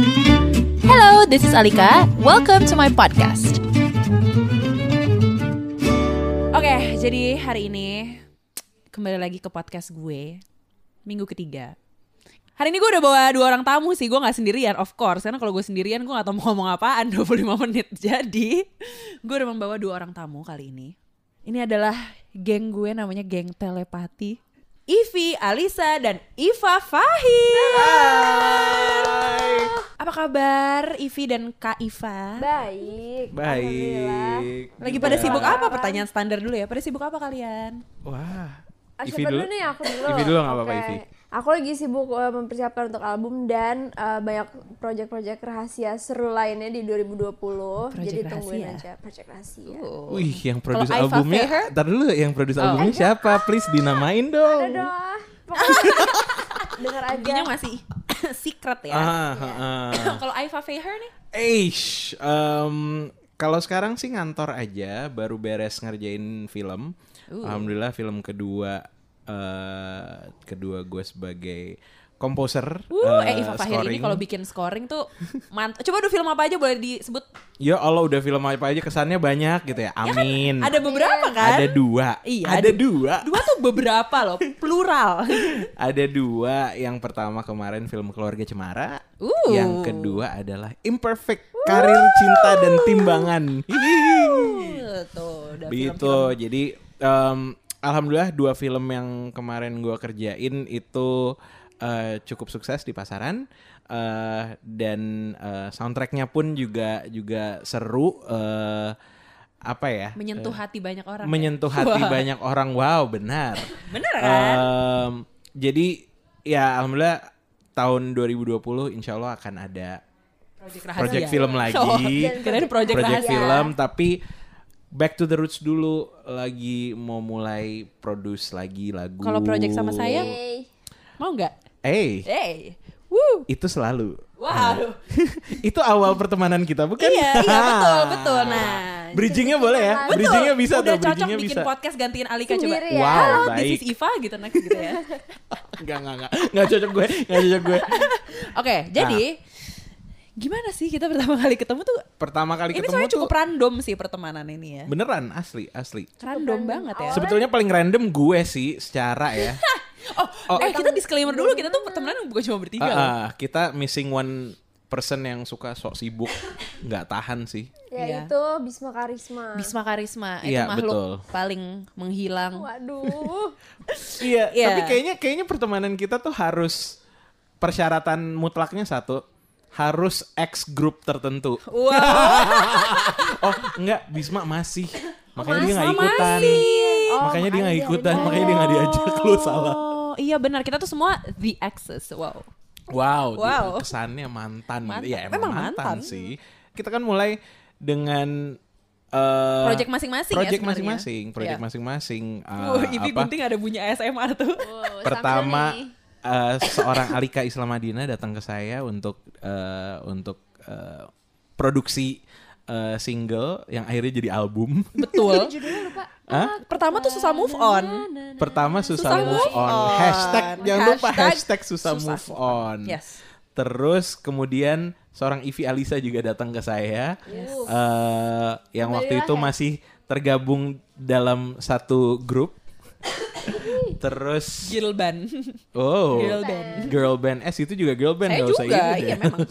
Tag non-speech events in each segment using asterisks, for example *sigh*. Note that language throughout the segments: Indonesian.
Hello, this is Alika. Welcome to my podcast. Oke, jadi hari ini kembali lagi ke podcast gue. Minggu ketiga. Hari ini gue udah bawa dua orang tamu sih, gue gak sendirian of course. Karena kalau gue sendirian gue gak tau mau ngomong apaan *laughs* 25 menit. Jadi gue udah membawa dua orang tamu kali ini. Ini adalah geng gue namanya geng telepati. Ivi, Alisa, dan Iva Fahim. Apa kabar Ivi dan Kak Iva? Baik. Baik. Lagi pada sibuk apa? Pertanyaan standar dulu ya. Pada sibuk apa kalian? Wah. Ah, Ivi dulu. dulu nih aku dulu. Ivi dulu nggak apa-apa, Oke. Ivi. Aku lagi sibuk uh, mempersiapkan untuk album dan uh, banyak proyek-proyek rahasia seru lainnya di 2020. Project Jadi tungguin rahasia. aja proyek rahasia. Wih, yang produce albumnya, ntar dulu yang produce Oh. albumnya siapa? Please dinamain dong. Ada doa. Pokoknya Dengar aja. Intinya masih *coughs* secret ya. Ah, ah, ah. *coughs* Kalau Iva Faher nih? Eish, em, kalau sekarang sih ngantor aja, baru beres ngerjain film. Uh. Alhamdulillah film kedua, eh kedua gue sebagai komposer. Uh, eh eh, Iva Fahir ini kalau bikin scoring tuh mantap. Coba udah film apa aja boleh disebut? Ya Allah udah film apa aja kesannya banyak gitu ya. Amin. Ada beberapa kan? Ada dua. Iya, Ada ada- dua. Dua tuh beberapa loh, *laughs* plural. Ada dua. Yang pertama kemarin film Keluarga Cemara. Uh. Yang kedua adalah Imperfect Karir Cinta dan Timbangan. Hihihi. tuh, udah Begitu. film-film. Jadi em, alhamdulillah dua film yang kemarin gua kerjain itu eh, cukup sukses di pasaran. Eh, dan eh, soundtracknya pun juga juga seru. eh, apa ya? menyentuh hati banyak orang. ya? menyentuh hati Wah. banyak orang. Wow, benar. *laughs* Bener kan? Em, jadi ya alhamdulillah tahun 2020 insya Allah akan ada project project film lagi. *laughs* Oh, kirain project, project film tapi back to the roots dulu lagi mau mulai produce lagi lagu. Kalau project sama saya? Mau nggak? Eh, Hey, woo. itu selalu. Wow. *laughs* itu awal pertemanan kita bukan? iya, iya betul, betul. Nah, Bridgingnya boleh ya? Betul. Bridgingnya bisa udah tuh, cocok bikin bisa. podcast gantiin Alika coba. Sendiri ya. Wow, Halo, baik. this is Iva gitu next gitu ya. *laughs* Enggak, enggak, enggak. Enggak cocok gue, enggak cocok gue. *laughs* Oke, jadi gimana sih kita pertama kali ketemu tuh? Pertama kali ini ketemu soalnya tuh cukup random sih pertemanan ini ya. beneran asli, asli. Random banget ya. Sebetulnya paling random gue sih secara ya. *laughs* Oh, eh kita disclaimer dulu kita tuh pertemanan bukan cuma bertiga. Ah, loh. ah, kita missing one person yang suka sok sibuk, nggak tahan sih. Ya Iya. itu Bisma Karisma. Bisma Karisma itu Iya, makhluk betul. paling menghilang. Waduh. Iya, Iya. tapi kayaknya kayaknya pertemanan kita tuh harus persyaratan mutlaknya satu, harus ex grup tertentu. Wow, *laughs* Oh, enggak, Bisma masih. Makanya dia nggak ikutan. masih. Oh, makanya dia nggak ikutan, dia- makanya dia nggak diajak lu salah. Oh, iya benar kita tuh semua the exes. Wow. Wow, Wow. kesannya mantan. Mantan. Iya, emang, Memang mantan, mantan. sih. Kita kan mulai dengan eh Project masing-masing ya project sebenarnya. masing-masing, project Iya. masing-masing. eh, Wah, Ivi apa? Gunting ada bunyi ASMR tuh. Wow, Pertama eh, seorang Alika Islamadina datang ke saya untuk eh, untuk eh, produksi eh, single yang akhirnya jadi album. Betul. Judulnya lupa. Hah? Pertama tuh susah move on. Pertama susah, Susah move on. on. Hashtag jangan lupa Hashtag hashtag susah, susah move on. Yes. Terus kemudian seorang Ivi Alisa juga datang ke saya, eh, yang waktu itu ya. masih tergabung dalam satu grup. Terus, Gilban. oh, Girl band. girl band. Eh, itu juga girl band, Saya nggak usah juga, iya memang. *laughs*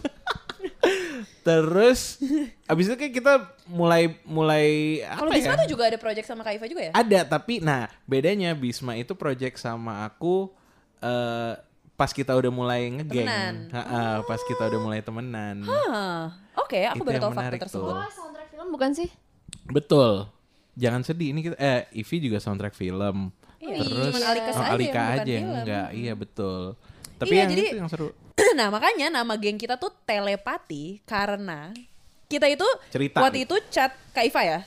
Terus, abis itu kayak kita mulai mulai apa Kalau ya? Bisma tuh juga ada project sama Kak Iva juga ya? Ada, tapi nah bedanya Bisma itu project sama aku eh pas kita udah mulai ngegeng. Temenan. Ha-ha, pas kita udah mulai temenan. Hah, Oke, aku Itu baru tahu fakta tersebut. tuh. Oh, soundtrack film bukan sih? Betul. Jangan sedih ini kita eh Ivi juga soundtrack film. Iya, Terus cuman Alika oh, saja Alika yang bukan aja yang film. enggak. Iya betul. Tapi Iya, yang jadi- itu yang seru. *clears throat* nah makanya nama geng kita tuh telepati karena kita itu Cerita waktu nih. itu chat Kak Iva ya,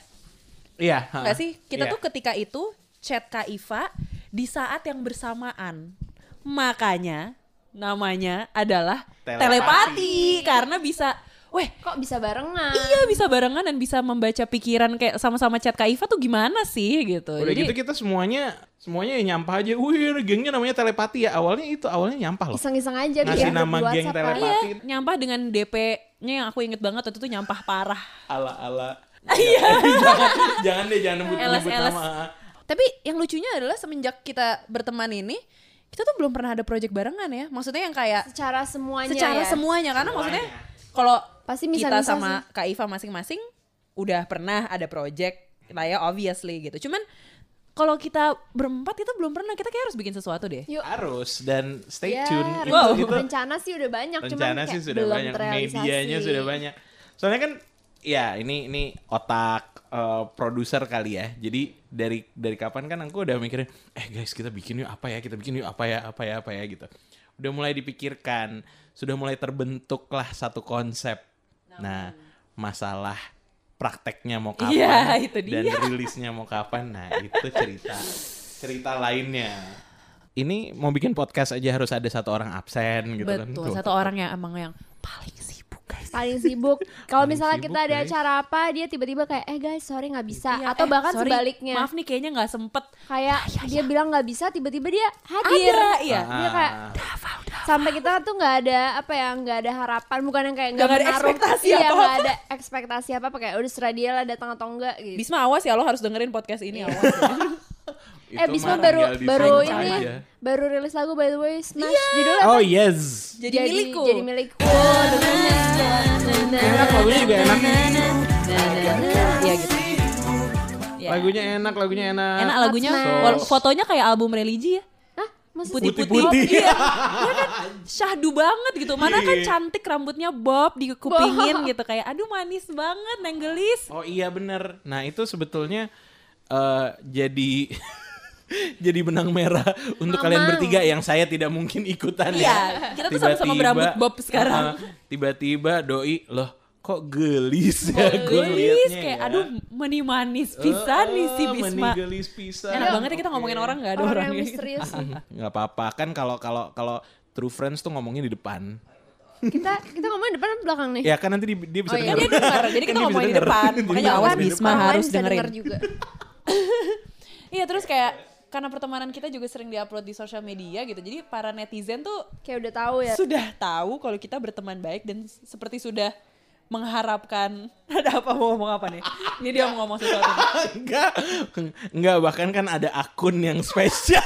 Iya, ha. nggak sih? Kita Iya. tuh ketika itu chat Kak Iva di saat yang bersamaan. Makanya namanya adalah Telepati. telepati, karena bisa weh Kok bisa barengan? iya bisa barengan dan bisa membaca pikiran kayak sama-sama chat Kak Iva tuh gimana sih gitu. Udah Jadi gitu kita semuanya semuanya ya nyampah aja. Wih, gengnya namanya telepati ya. Awalnya itu awalnya nyampah loh. Iseng-iseng aja Ngasih bikin nama geng WhatsApp kan. telepati. iya, nyampah dengan DP-nya yang aku inget banget waktu itu nyampah parah. Ala-ala. Iya. *laughs* jangan, jangan deh jangan nyebut, nyebut nama. Tapi yang lucunya adalah semenjak kita berteman ini, kita tuh belum pernah ada project barengan ya. Maksudnya yang kayak Secara semuanya secara ya. semuanya karena maksudnya kalau Pasti kita misal-misal sama Kak Iva masing-masing udah pernah ada project lah ya obviously gitu. Cuman kalau kita berempat itu belum pernah kita kayak harus bikin sesuatu deh. Yuk. Harus dan stay Ya, tune. Itu, Wow. itu rencana sih udah banyak, cuman rencana kayak sih sudah belum banyak, medianya sudah banyak. Soalnya kan ya ini ini otak eh, produser kali ya. Jadi dari dari kapan kan aku udah mikirin, eh guys kita bikin yuk apa ya, kita bikin yuk apa ya, apa ya, apa ya gitu. Udah mulai dipikirkan, sudah mulai terbentuklah satu konsep. Nah, masalah prakteknya mau kapan Iya, itu dan dia. rilisnya mau kapan. Nah, itu cerita cerita lainnya. Ini mau bikin podcast aja harus ada satu orang absen gitu kan. Betul, Tuh. satu orang yang emang yang paling sibuk guys. paling sibuk. Kalau misalnya sibuk, kita ada guys. acara apa, dia tiba-tiba kayak, eh guys, sorry nggak bisa. Iya, Atau eh, bahkan sorry, sebaliknya, Maaf nih kayaknya nggak sempet. kayak dia bilang nggak bisa, tiba-tiba dia hadir. Ada, iya. Dia kayak sampai kita tuh nggak ada apa ya, nggak ada harapan, bukan yang kayak Nggak ada menaruh- ekspektasi iya, nggak ada ekspektasi apa apa kayak udah serah dia lah datang atau enggak gitu. Bisma awas ya lo harus dengerin podcast ini awas. ya. *laughs* eh Itu Bisma baru baru ini baru rilis lagu by the way Smash Iya. judulnya Oh yes. Jadi, milikku. Jadi milikku. Oh, Enak lagunya juga enak. Iya gitu. Ya. Lagunya enak, lagunya enak. Enak lagunya, fotonya kayak album religi ya. Masa? Putih-putih. Iya. Dia *laughs* kan syahdu banget gitu. Mana kan cantik rambutnya bob dikupingin gitu kayak aduh manis banget nenggelis. Oh iya bener. Nah itu sebetulnya eh jadi *laughs* jadi benang merah untuk kalian bertiga yang saya tidak mungkin ikutan Iya, ya. kita tuh sama-sama berambut bob sekarang. eh, Tiba-tiba doi loh kok gelis ya gue Gelis kayak ya. aduh meni manis pisan nih si Eh, Bisma. Menigelis pisan. Enak banget ya kita ngomongin orang nggak ada Orang orang yang gitu. misterius sih. *laughs* nggak apa-apa kan kalau kalau kalau true friends tuh ngomongnya di depan. Kita kita ngomongin depan atau belakang nih? Ya kan nanti di- dia bisa Oh, iya. Kan denger. dia denger, jadi Kan kita bisa ngomongin di depan. Makanya ngomongin awas Bisma harus dengerin. denger juga. *laughs* Iya terus kayak karena pertemanan kita juga sering diupload di sosial media gitu. Jadi para netizen tuh Kayak udah tahu ya. sudah tahu kalau kita berteman baik dan seperti sudah mengharapkan *laughs* ada apa mau ngomong apa nih? Ini dia mau ngomong sesuatu. *laughs* enggak enggak bahkan kan ada akun yang spesial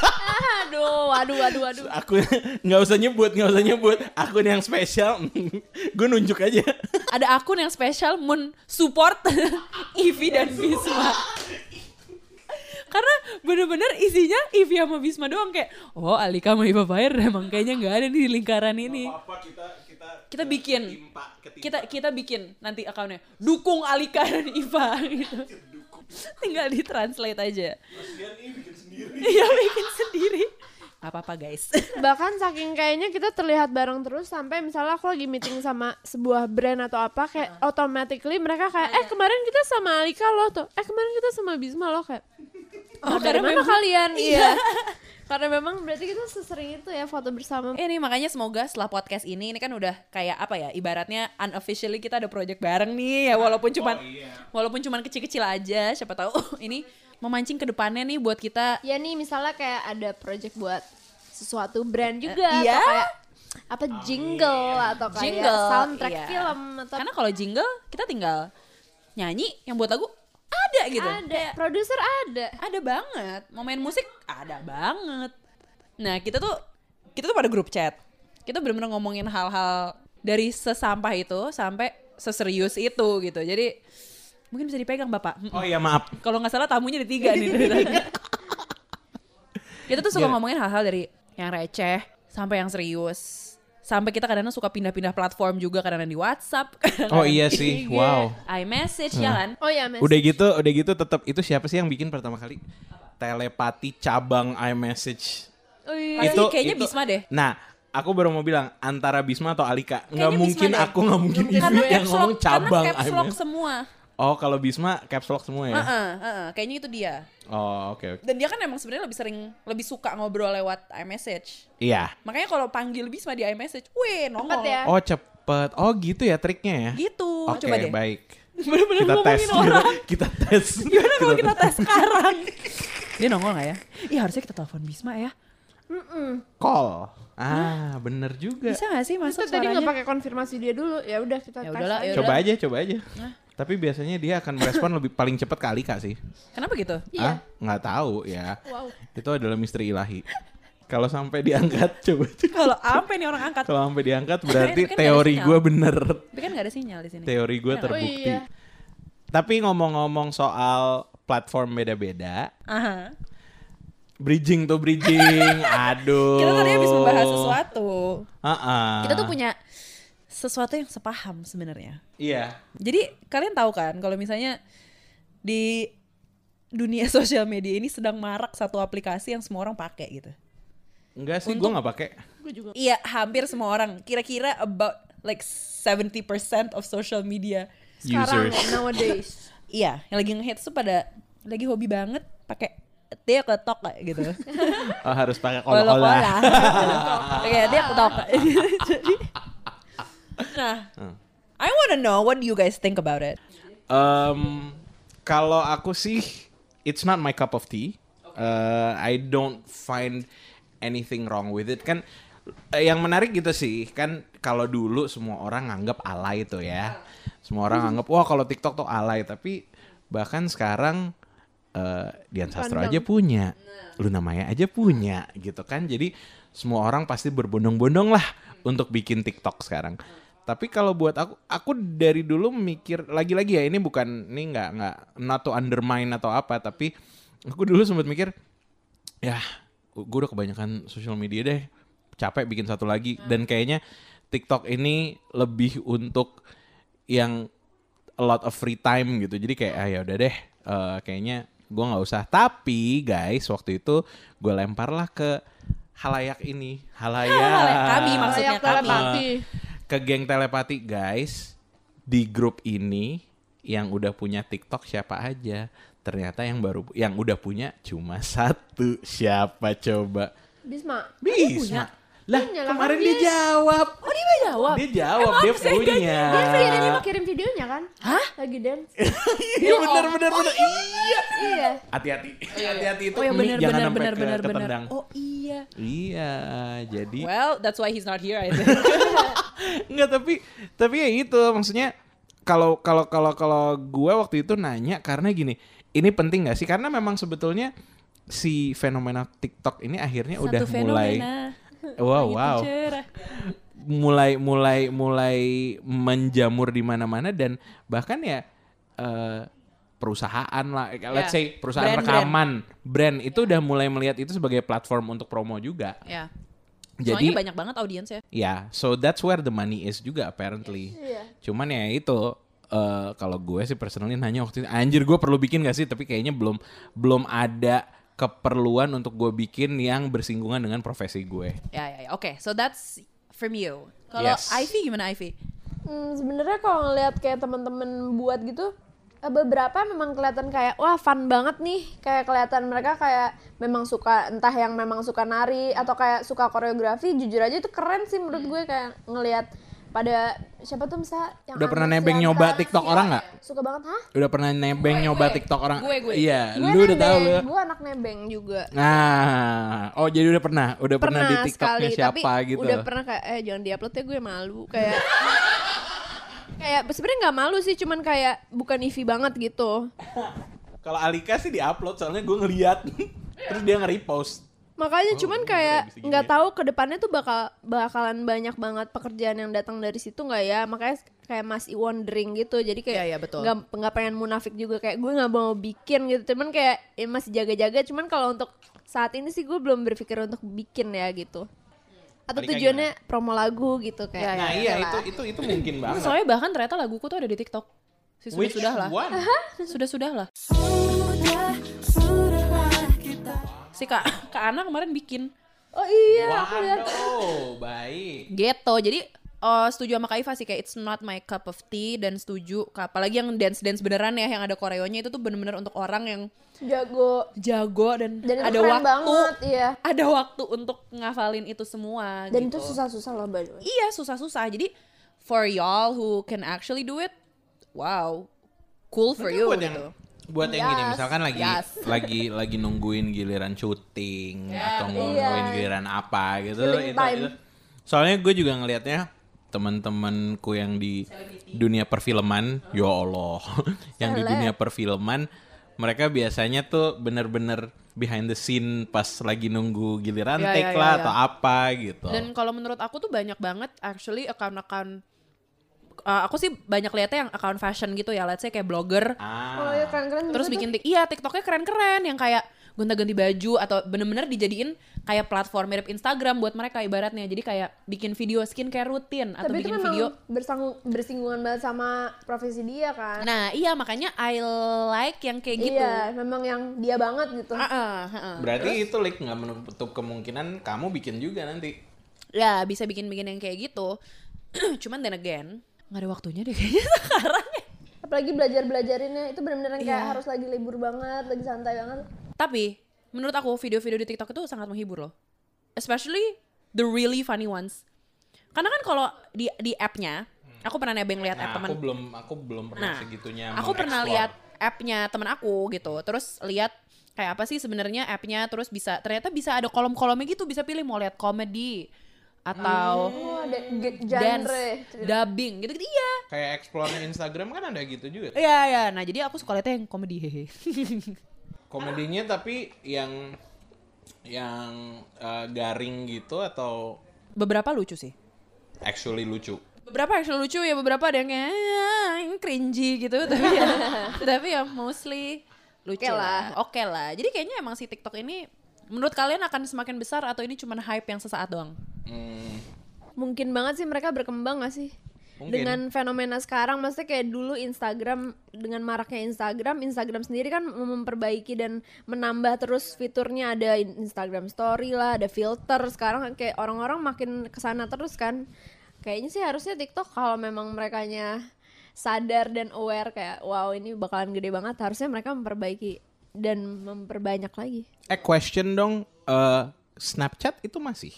Aduh, waduh, waduh, waduh. akun nggak usah nyebut nggak usah nyebut akun yang spesial *laughs* gue nunjuk aja Ada akun yang spesial men support Ivi dan Bisma. Karena bener-bener isinya Ivi sama Bisma doang kayak oh Alika sama Iva Fire emang kayaknya nggak ada di lingkaran ini. apa kita kita Kita bikin kita kita bikin nanti akunnya dukung Alika dan Iva gitu. Tinggal ditranslate aja. Iya bikin sendiri. Gak apa-apa guys. *laughs* Bahkan saking kayaknya kita terlihat bareng terus sampai misalnya aku lagi meeting sama sebuah brand atau apa kayak automatically mereka kayak eh kemarin kita sama Alika loh tuh. Eh kemarin kita sama Bisma loh kayak. Oh, dari karena mana memang- kalian? Iya. *laughs* Karena memang berarti kita sesering itu ya foto bersama. Nih makanya semoga setelah podcast ini ini kan udah kayak apa ya ibaratnya unofficially kita ada project bareng nih ya walaupun cuman walaupun cuman kecil-kecil aja siapa tahu *laughs* ini memancing ke depannya nih buat kita Ya nih misalnya kayak ada project buat sesuatu brand juga iya. atau kayak apa jingle atau kayak jingle soundtrack iya. film atau karena kalau jingle kita tinggal nyanyi yang buat lagu ada gitu. Ada. Produser ada. Ada banget. Mau main musik ada banget. Nah kita tuh kita tuh pada grup chat. Kita bener-bener ngomongin hal-hal dari sesampah itu sampai seserius itu gitu. Jadi mungkin bisa dipegang bapak. Oh iya maaf. Kalau nggak salah tamunya ada tiga nih. Dari *laughs* tadi. kita tuh suka Iya. ngomongin hal-hal dari yang receh sampai yang serius sampai kita kadang-kadang suka pindah-pindah platform juga kadang-kadang di WhatsApp *laughs* oh iya sih. Wow. iMessage ya kan? Oh ya mas udah gitu udah gitu tetap itu siapa sih yang bikin pertama kali? Telepati cabang iMessage. Oh, iya. Pasti kayaknya Bisma deh. nah aku baru mau bilang antara Bisma atau Alika nggak mungkin aku nggak mungkin Ivi yang ngomong cabang karena caps lock iMessage. semua oh kalau Bisma caps lock semua ya Heeh, heeh, kayaknya itu dia oh oke oke dan dia kan emang sebenarnya lebih sering lebih suka ngobrol lewat iMessage iya makanya kalau panggil Bisma di iMessage weh nongol Cepet ya. oh cep dapet. Oh gitu ya triknya ya. Gitu. Oke Coba deh. baik. *laughs* Bener-bener Kita tes. ngomongin orang. Kita tes. *laughs* Gimana kalau kita tes sekarang? *laughs* Dia nongol gak ya? Iya harusnya kita telepon Bisma ya. Call. Ah bener juga. Bisa gak sih masuk Itu tadi nggak pakai konfirmasi dia dulu. Ya udah kita Ya tes udahlah, aja. ya Coba aja, coba aja. Tapi biasanya dia akan merespon lebih paling cepat kali kak sih. Kenapa gitu? Ah, nggak tahu ya. Wow. Itu adalah misteri ilahi. Kalau sampai diangkat, *laughs* coba. Kalau apa nih orang angkat? Kalau sampai diangkat berarti Kan nggak ada teori gue bener. Tapi kan gak ada sinyal di sini. Teori gue Iya. terbukti. Oh iya. Tapi ngomong-ngomong soal platform beda-beda, Aha. bridging tuh bridging, *laughs* aduh. Kita tadi habis membahas sesuatu. Ah-ah. Kita tuh punya sesuatu yang sepaham sebenarnya. Iya. Jadi kalian tahu kan kalau misalnya di dunia *laughs* sosial media ini sedang marak satu aplikasi yang semua orang pakai gitu. Enggak sih, gue nggak pakai. Gue juga. Iya, hampir semua orang. Kira-kira about like 70% of social media. Sekarang Users. nowadays. *laughs* Iya, yang lagi ngehits tuh pada lagi hobi banget pakai dia ketok kayak gitu. *laughs* Oh, harus pakai Kolo-kola. kol-kola. Oke, dia ketok. Jadi Nah, I wanna know what you guys think about it. Um, kalau aku sih, it's not my cup of tea. Uh, I don't find anything wrong with it. Kan eh, yang menarik gitu sih, kan kalau dulu semua orang nganggap alay itu ya. Semua orang anggap wah kalau TikTok tuh alay, tapi bahkan sekarang eh Dian Sastro aja punya, Luna Maya aja punya gitu kan. Jadi semua orang pasti berbondong-bondong lah untuk bikin TikTok sekarang. Tapi kalau buat aku, aku dari dulu mikir lagi-lagi ya ini bukan ini nggak nggak not to undermine atau apa, tapi aku dulu sempat mikir ya gue udah kebanyakan social media deh, capek bikin satu lagi dan kayaknya TikTok ini lebih untuk yang a lot of free time gitu. Jadi kayak ah ya udah deh, eh, kayaknya gue nggak usah. Tapi guys waktu itu gue lemparlah ke halayak ini, *laughs* halayak. Halayak kami maksudnya Layak kami. telepati. Ke geng telepati guys di grup ini yang udah punya TikTok siapa aja? Ternyata yang baru yang udah punya cuma *laughs* satu. Siapa coba? Bisma. Bisma lah lah, kemarin dia dia- jawab Oh dia jawab? dia jawab dia punya Dia video dia mau kirim videonya kan? Hah? Lagi dance. *laughs* iya bener bener bener iya iya. hati-hati hati-hati itu Oh benar jangan benar benar benar benar. Oh iya. iya jadi Well, that's why he's not here I think. *laughs* Enggak tapi tapi ya itu maksudnya kalau kalau kalau kalau gue waktu itu nanya karena gini ini penting gak sih karena memang sebetulnya si fenomena TikTok ini akhirnya udah Satu mulai fenomena. *laughs* wow wow mulai mulai mulai menjamur di mana-mana dan bahkan ya eh, perusahaan lah let's Ya. say perusahaan Brand-brand. rekaman brand itu udah mulai melihat itu sebagai platform untuk promo juga Ya. jadi Soalnya banyak banget audiensnya. Ya, so that's where the money is juga apparently. Iya. Cuman ya itu eh, kalau gue sih personally nanya waktu itu, anjir gue perlu bikin gak sih? Tapi kayaknya belum belum ada keperluan untuk gue bikin yang bersinggungan dengan profesi gue. Ya ya ya. Oke, so that's from you. Kalau Yes. Ivy gimana Ivy? Hmm, sebenarnya kalau ngeliat kayak teman-teman buat gitu eh, beberapa memang kelihatan kayak wah fun banget nih kayak kelihatan mereka kayak memang suka entah yang memang suka nari atau kayak suka koreografi jujur aja itu keren sih menurut gue kayak ngelihat pada siapa tuh misalnya yang Udah pernah nebeng nyoba kan- TikTok orang nggak? suka banget hah Udah pernah nebeng nyoba TikTok orang? Gue, gue. Iya, gue lu udah tahu lu. gue anak nebeng juga Nah, oh jadi udah pernah, udah pernah, di TikToknya sekali siapa tapi gitu? udah pernah kayak eh jangan diupload ya gue malu kayak *laughs* kayak sebenarnya nggak malu sih cuman kayak bukan Ivy banget gitu Kalau Alika sih diupload soalnya gue ngeliat, *laughs* terus dia nge-repost. Makanya Oh, cuman bisa kayak nggak ya. tahu ke depannya tuh bakal bakalan banyak banget pekerjaan yang datang dari situ nggak ya makanya kayak masih wondering gitu jadi kayak Iya, iya, betul. nggak nggak pengen munafik juga kayak gue nggak mau bikin gitu cuman kayak ya masih jaga-jaga cuman kalau untuk saat ini sih gue belum berpikir untuk bikin ya gitu atau tujuannya promo lagu gitu kayak Ya, ya, Nah ya. iya itu itu itu mungkin banget. Soalnya bahkan ternyata laguku tuh ada di TikTok. Si sudah sudah lah. Sudah sudah lah. Si Kak *laughs* Kak Ana kemarin bikin oh iya aku lihat baik. gitu. Jadi oh, setuju sama Kak Iva sih kayak it's not my cup of tea dan setuju apalagi yang dance dance beneran ya yang ada koreonya itu tuh bener-bener untuk orang yang jago jago dan, dan ada keren waktu banget iya ada waktu untuk ngafalin itu semua dan gitu. itu susah-susah loh by the way Iya susah-susah. Jadi for y'all who can actually do it, wow, cool for Mungkin you buat yang buat yang gini Yes, misalkan lagi yes. *laughs* lagi lagi nungguin giliran syuting atau Iya. nungguin giliran apa gitu Killing itu, time. itu. soalnya gue juga ngelihatnya teman-temanku yang di dunia perfilman ya Allah *laughs* yang di dunia perfilman mereka biasanya tuh bener-bener behind the scene pas lagi nunggu giliran Iya, take iya, lah iya, atau apa gitu Dan kalau menurut aku tuh banyak banget actually account-account uh, aku sih banyak lihatnya yang account fashion gitu ya, let's say kayak blogger. Ah. Oh iya keren-keren terus bikin tik iya tiktoknya keren-keren yang kayak gonta-ganti baju atau bener-bener dijadiin kayak platform mirip Instagram buat mereka ibaratnya. Jadi kayak bikin video skincare rutin atau Tapi itu bikin memang video bersanggung, bersinggungan banget sama profesi dia kan. nah iya makanya I like yang kayak gitu. Iya, memang yang dia banget gitu. Ah, ah, ah, ah. berarti itu like nggak menutup kemungkinan kamu bikin juga nanti? Ya bisa bikin-bikin yang kayak gitu. *clears throat* Cuman then again nggak ada waktunya deh kayaknya *laughs* sekarang ya. Apalagi belajar-belajarinnya itu benar-benar kayak Iya. harus lagi libur banget, lagi santai banget. Tapi menurut aku video-video di TikTok itu sangat menghibur loh. Especially the really funny ones. Karena kan kalau di di app-nya, aku pernah nebeng lihat app nah, teman. aku belum aku belum pernah Nah, segitunya aku pernah lihat app-nya teman aku gitu. Terus lihat kayak apa sih sebenarnya app-nya terus bisa ternyata bisa ada kolom-kolomnya gitu bisa pilih mau lihat komedi atau Oh, ada dance, genre. dubbing gitu-gitu iya. kayak explore Instagram kan ada gitu juga Iya iya. Nah, jadi aku suka lihatnya yang komedi hehe. *laughs* komedinya tapi yang yang eh, garing gitu atau Beberapa lucu sih. actually lucu beberapa actually lucu ya beberapa ada yang kayak "Ah, yang cringy gitu *laughs* tapi ya tapi ya mostly lucu Oke lah lah. oke lah jadi kayaknya emang si TikTok ini menurut kalian akan semakin besar atau ini cuma hype yang sesaat doang Hmm, Mungkin banget sih mereka berkembang gak sih? Mungkin. Dengan fenomena sekarang, maksudnya kayak dulu Instagram dengan maraknya Instagram, Instagram sendiri kan memperbaiki dan menambah terus fiturnya ada in- Instagram Story lah, ada filter. Sekarang kayak orang-orang makin ke sana terus kan. Kayaknya sih harusnya TikTok kalau memang merekanya sadar dan aware kayak wow ini bakalan gede banget, harusnya mereka memperbaiki dan memperbanyak lagi. eh question dong eh, Snapchat itu masih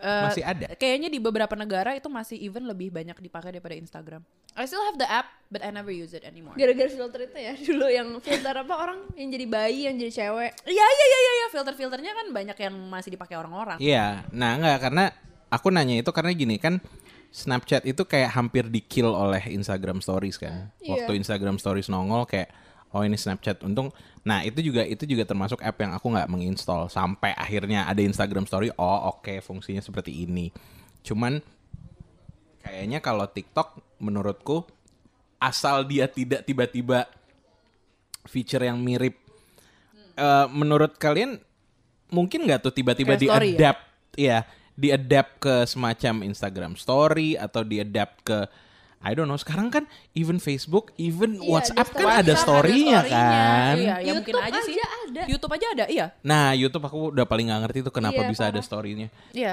Eh, masih ada kayaknya di beberapa negara itu masih even lebih banyak dipakai daripada Instagram I still have the app but I never use it anymore Gara-gara filter itu ya *laughs* dulu yang filter apa orang yang jadi bayi, yang jadi cewek. Iya iya iya iya filter filternya kan banyak yang masih dipakai orang-orang Iya, nah nggak karena aku nanya itu karena gini kan Snapchat itu kayak hampir di kill oleh Instagram Stories kan. Iya. Waktu Instagram Stories nongol kayak oh ini Snapchat untung. Nah itu juga itu juga termasuk app yang aku nggak menginstall sampai akhirnya ada Instagram Story. Oh oke fungsinya seperti ini. Cuman kayaknya kalau TikTok menurutku asal dia tidak tiba-tiba feature yang mirip. eh, menurut kalian mungkin nggak tuh tiba-tiba Kayak story ya? diadapt ya diadapt ke semacam Instagram Story atau diadapt ke I don't know sekarang kan even Facebook even Iya, WhatsApp ada kan story. ada story-nya story-nya. kan Iya, ya mungkin YouTube aja sih. aja ada. YouTube aja ada, iya. nah YouTube aku udah paling nggak ngerti tuh kenapa Iya, bisa ada parah. story-nya Iya.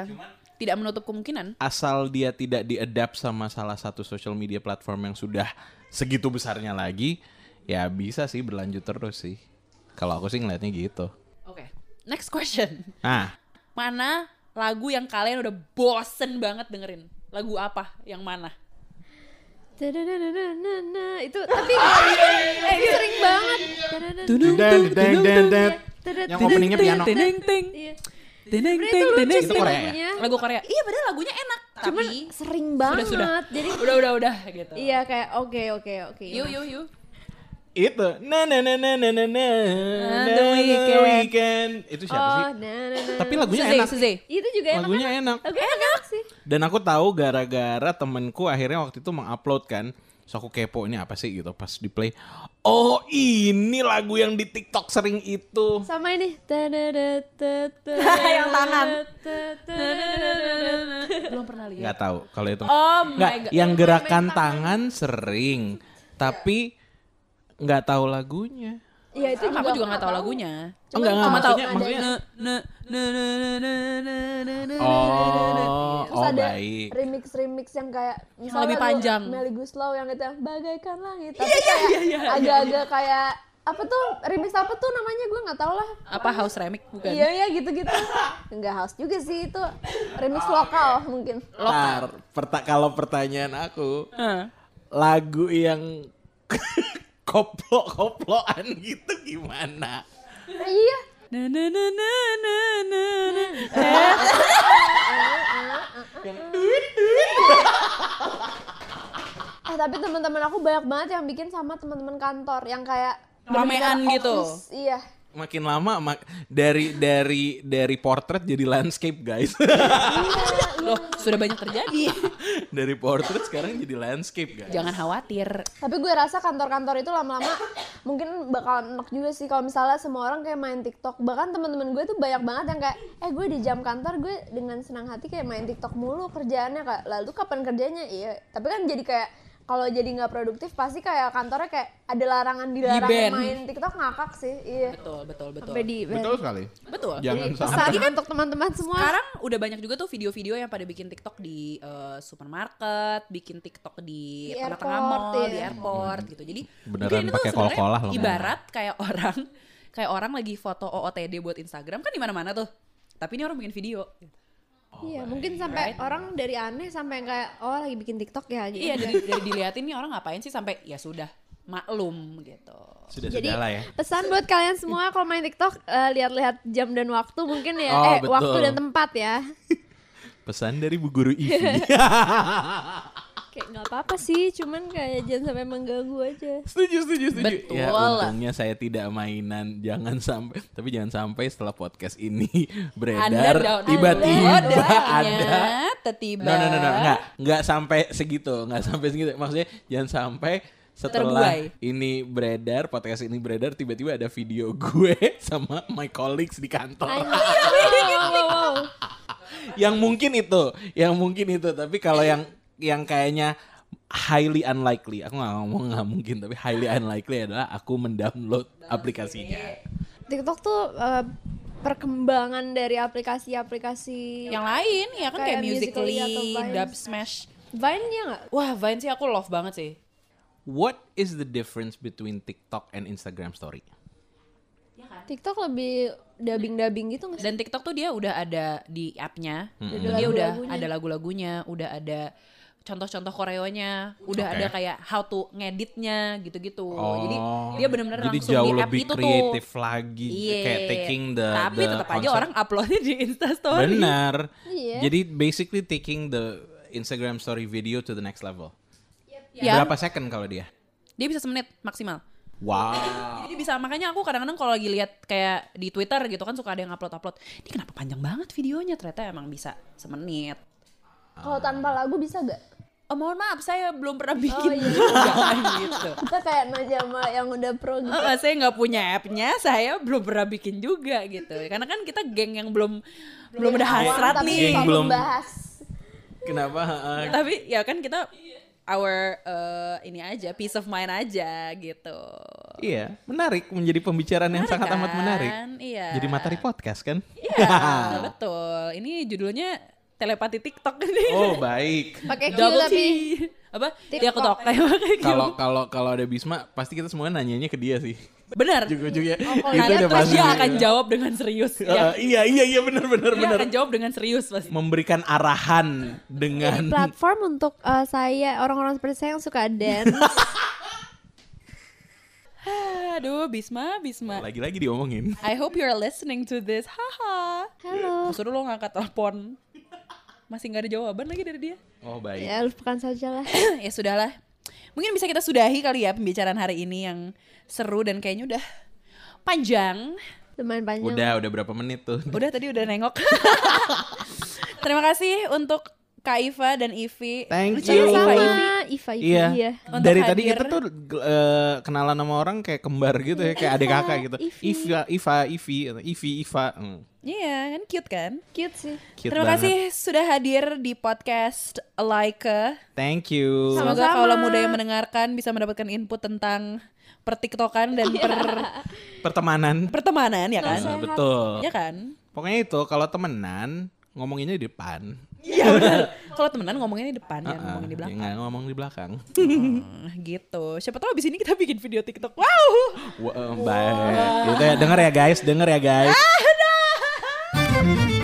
Tidak menutup kemungkinan. asal dia tidak diadapt sama salah satu social media platform yang sudah segitu besarnya lagi ya bisa sih berlanjut terus sih kalau aku sih ngeliatnya gitu Oke. Next question. nah Mana lagu yang kalian udah bosen banget dengerin? Lagu apa? Yang mana? itu tapi sering banget deng deng deng deng yang openingnya piano deng deng Teneng, teneng, teneng, itu Korea. ya. Lagu Korea. Iya, padahal lagunya enak. Cuman tapi sering banget. Sudah, sudah. Jadi udah, udah, udah gitu. Iya, kayak oke, oke, oke. Yuk, yuk, yuk itu na na na na na na na Ah, The na, Weeknd. Weeknd. itu siapa Oh, sih nah, nah, nah. tapi lagunya Suze, enak Suze. itu juga enak. lagunya kan? enak Lagunya enak sih. dan aku tahu gara-gara temenku akhirnya waktu itu mengupload kan so aku kepo ini apa sih gitu pas di play oh ini lagu yang di TikTok sering itu Sama ini. Yang tangan. Belum pernah lihat. nggak tahu kalau itu Oh nggak my god. yang gerakan tangan sering tapi nggak tahu lagunya. Iya itu Sama aku juga nggak tahu lagunya. Oh, enggak, enggak, tahu. maksudnya- maksudnya- ne ne ne ne ne ne ne ne oh Terus oh ada baik. remix remix yang kayak misalnya lebih panjang. Melly Guslow yang itu yang bagaikan langit. Tapi kayak agak-agak kayak apa tuh remix apa tuh namanya? Gue nggak tahu lah. Apa house remix? Bukan? iya iya gitu gitu nggak house juga sih itu remix lokal mungkin. Ntar, perta- kalau pertanyaan aku, lagu yang *laughs* koplo-koploan gitu gimana? Iya Na na na na na na na. eh tapi teman-teman aku banyak banget yang bikin sama teman-teman kantor yang kayak Ramean gitu. iya Makin lama mak- dari dari dari portrait jadi landscape guys. Loh, sudah banyak terjadi. dari portrait sekarang jadi landscape guys. Jangan khawatir. tapi gue rasa kantor-kantor itu lama-lama mungkin bakal enak juga sih kalau misalnya semua orang kayak main TikTok bahkan teman-teman gue tuh banyak banget yang kayak eh gue di jam kantor gue dengan senang hati kayak main TikTok mulu kerjaannya kak lalu kapan kerjanya iya tapi kan jadi kayak kalau jadi nggak produktif pasti kayak kantornya kayak ada larangan dilarang Di-ban. main TikTok ngakak sih iya Betul, betul, betul. sampai di Betul sekali. Betul. Jangan Jadi sampai. pesan untuk teman-teman semua Sekarang udah banyak juga tuh video-video yang pada bikin TikTok di eh, supermarket, bikin TikTok di Di tengah-tengah airport, mall, iya. di airport gitu. Jadi Beneran mungkin ini tuh pakai sebenarnya kol-kolah loh. Ibarat kayak orang kayak orang lagi foto OOTD buat Instagram kan di mana-mana tuh. Tapi ini orang bikin video. Iya mungkin sampai orang dari aneh sampai kayak oh lagi bikin TikTok ya gitu Iya dari, dari diliatin nih orang ngapain sih sampai ya sudah maklum gitu. Sudah Jadi sudah lah ya. pesan buat kalian semua kalau main TikTok eh, lihat-lihat jam dan waktu mungkin ya Oh, eh betul. waktu dan tempat ya. *laughs* Pesan dari Bu Guru Ivi. *laughs* Kayak nggak apa-apa sih, cuman kayak jangan sampai mengganggu aja. setuju setuju setuju. Betul. Ya untungnya saya tidak mainan. Jangan sampai tapi jangan sampai setelah podcast ini *laughs* beredar tiba-tiba downloadnya, ada tiba No, no, no, no, enggak, enggak sampai segitu, enggak sampai segitu. Maksudnya jangan sampai setelah Terbuai. ini beredar, podcast ini beredar, tiba-tiba ada video *laughs* gue sama my colleagues di kantor. Anjir, wow, wow, wow. yang mungkin itu, yang mungkin itu. Tapi kalau yang yang kayaknya highly unlikely, aku nggak ngomong nggak mungkin, tapi highly unlikely adalah aku mendownload aplikasinya. TikTok tuh eh, perkembangan dari aplikasi-aplikasi Yang lain ya kan kayak, Kayak Musical.ly. Dub Smash. Vine ya nggak? Wah, Vine sih aku love banget sih. What is the difference between TikTok and Instagram Story? TikTok lebih dubbing-dubbing gitu nggak sih? Dan TikTok tuh dia udah ada di app-nya. Ada Dia udah ada lagu-lagunya, udah ada contoh-contoh koreonya, udah Oke. ada kayak how to ngeditnya gitu-gitu. Jadi Oh, dia benar-benar jadi langsung jauh di app lebih itu kreatif tuh. lagi, Iya. kayak taking the Tapi the tetap aja orang uploadnya di Instastory. Benar. Iya. Jadi basically taking the Instagram story video to the next level. Ya, Berapa second kalau dia? dia bisa semenit maksimal. Wow. Jadi bisa makanya aku kadang-kadang kalau lagi lihat kayak di Twitter gitu kan suka ada yang upload-upload. Ini kenapa panjang banget videonya? Ternyata emang bisa semenit. Kalau tanpa lagu bisa gak? Oh, mohon maaf, saya belum pernah bikin iya. *laughs* juga gitu. Kita kayak Najama yang udah pro gitu. Eh, saya nggak punya app-nya, saya belum pernah bikin juga gitu. Karena kan kita geng yang belum belum ada hasrat tapi nih. Geng belum- bahas. Kenapa? Heeh. Tapi ya kan kita our eh, ini aja peace of mind aja gitu. Iya, menarik menjadi pembicaraan yang Menarik sangat amat kan? menarik. Iya. Jadi materi podcast kan? Iya, *laughs* betul. Ini judulnya telepati TikTok ini. Oh, baik. Pakai Q Double tapi T. Apa? TikTok. Dia ketok *laughs* kayak pakai Q. Kalau kalau kalau ada Bisma, pasti kita semua nanyanya ke dia sih. Benar. Juga-juga. kalau itu udah Terus pasti. dia akan jawab dengan serius. Eh, Ya, iya, iya, iya benar benar dia benar. akan jawab dengan serius pasti. Memberikan arahan jadi dengan platform untuk eh, saya orang-orang seperti saya yang suka dance. *laughs* Aduh, Bisma, Bisma. lagi-lagi diomongin. I hope you're listening to this. Haha. Halo. Suruh lo ngangkat telepon. Masih nggak ada jawaban lagi dari dia. Oh, baik. Ya lupakan saja lah. *clears throat* ya sudahlah. Mungkin bisa kita sudahi kali ya pembicaraan hari ini yang seru dan kayaknya udah panjang. Lumayan panjang. Udah, udah berapa menit tuh? *laughs* Udah tadi udah nengok. *laughs* Terima kasih untuk Kak Iva dan Ivi. Thank Lucu ya, you. Iva, Ivi. Sama Iva Iva Iya. iya. Untuk Dari tadi hadir. kita tuh eh, kenalan sama orang kayak kembar gitu ya, kayak adik kakak gitu. Ivi. Iva, Iva, Ivi, Ivi, Iva. Hmm, Iya kan cute kan? Cute sih. cute Terima banget. kasih sudah hadir di podcast Like. Thank you. Sama- Semoga Sama-sama. kalau muda yang mendengarkan bisa mendapatkan input tentang pertiktokan dan per Pertemanan. pertemanan ya kan? Nah, betul. Ya kan? Pokoknya itu kalau temenan ngomonginnya di depan. Iya benar. Kalau temenan ngomongnya di depan, jangan Ah, ngomongin di ya belakang. nggak ngomong di belakang. Hmm, gitu. Siapa tahu abis ini kita bikin video TikTok. Wow. Wah, baik. Gitu ya, denger ya guys, denger ya guys. Thank you.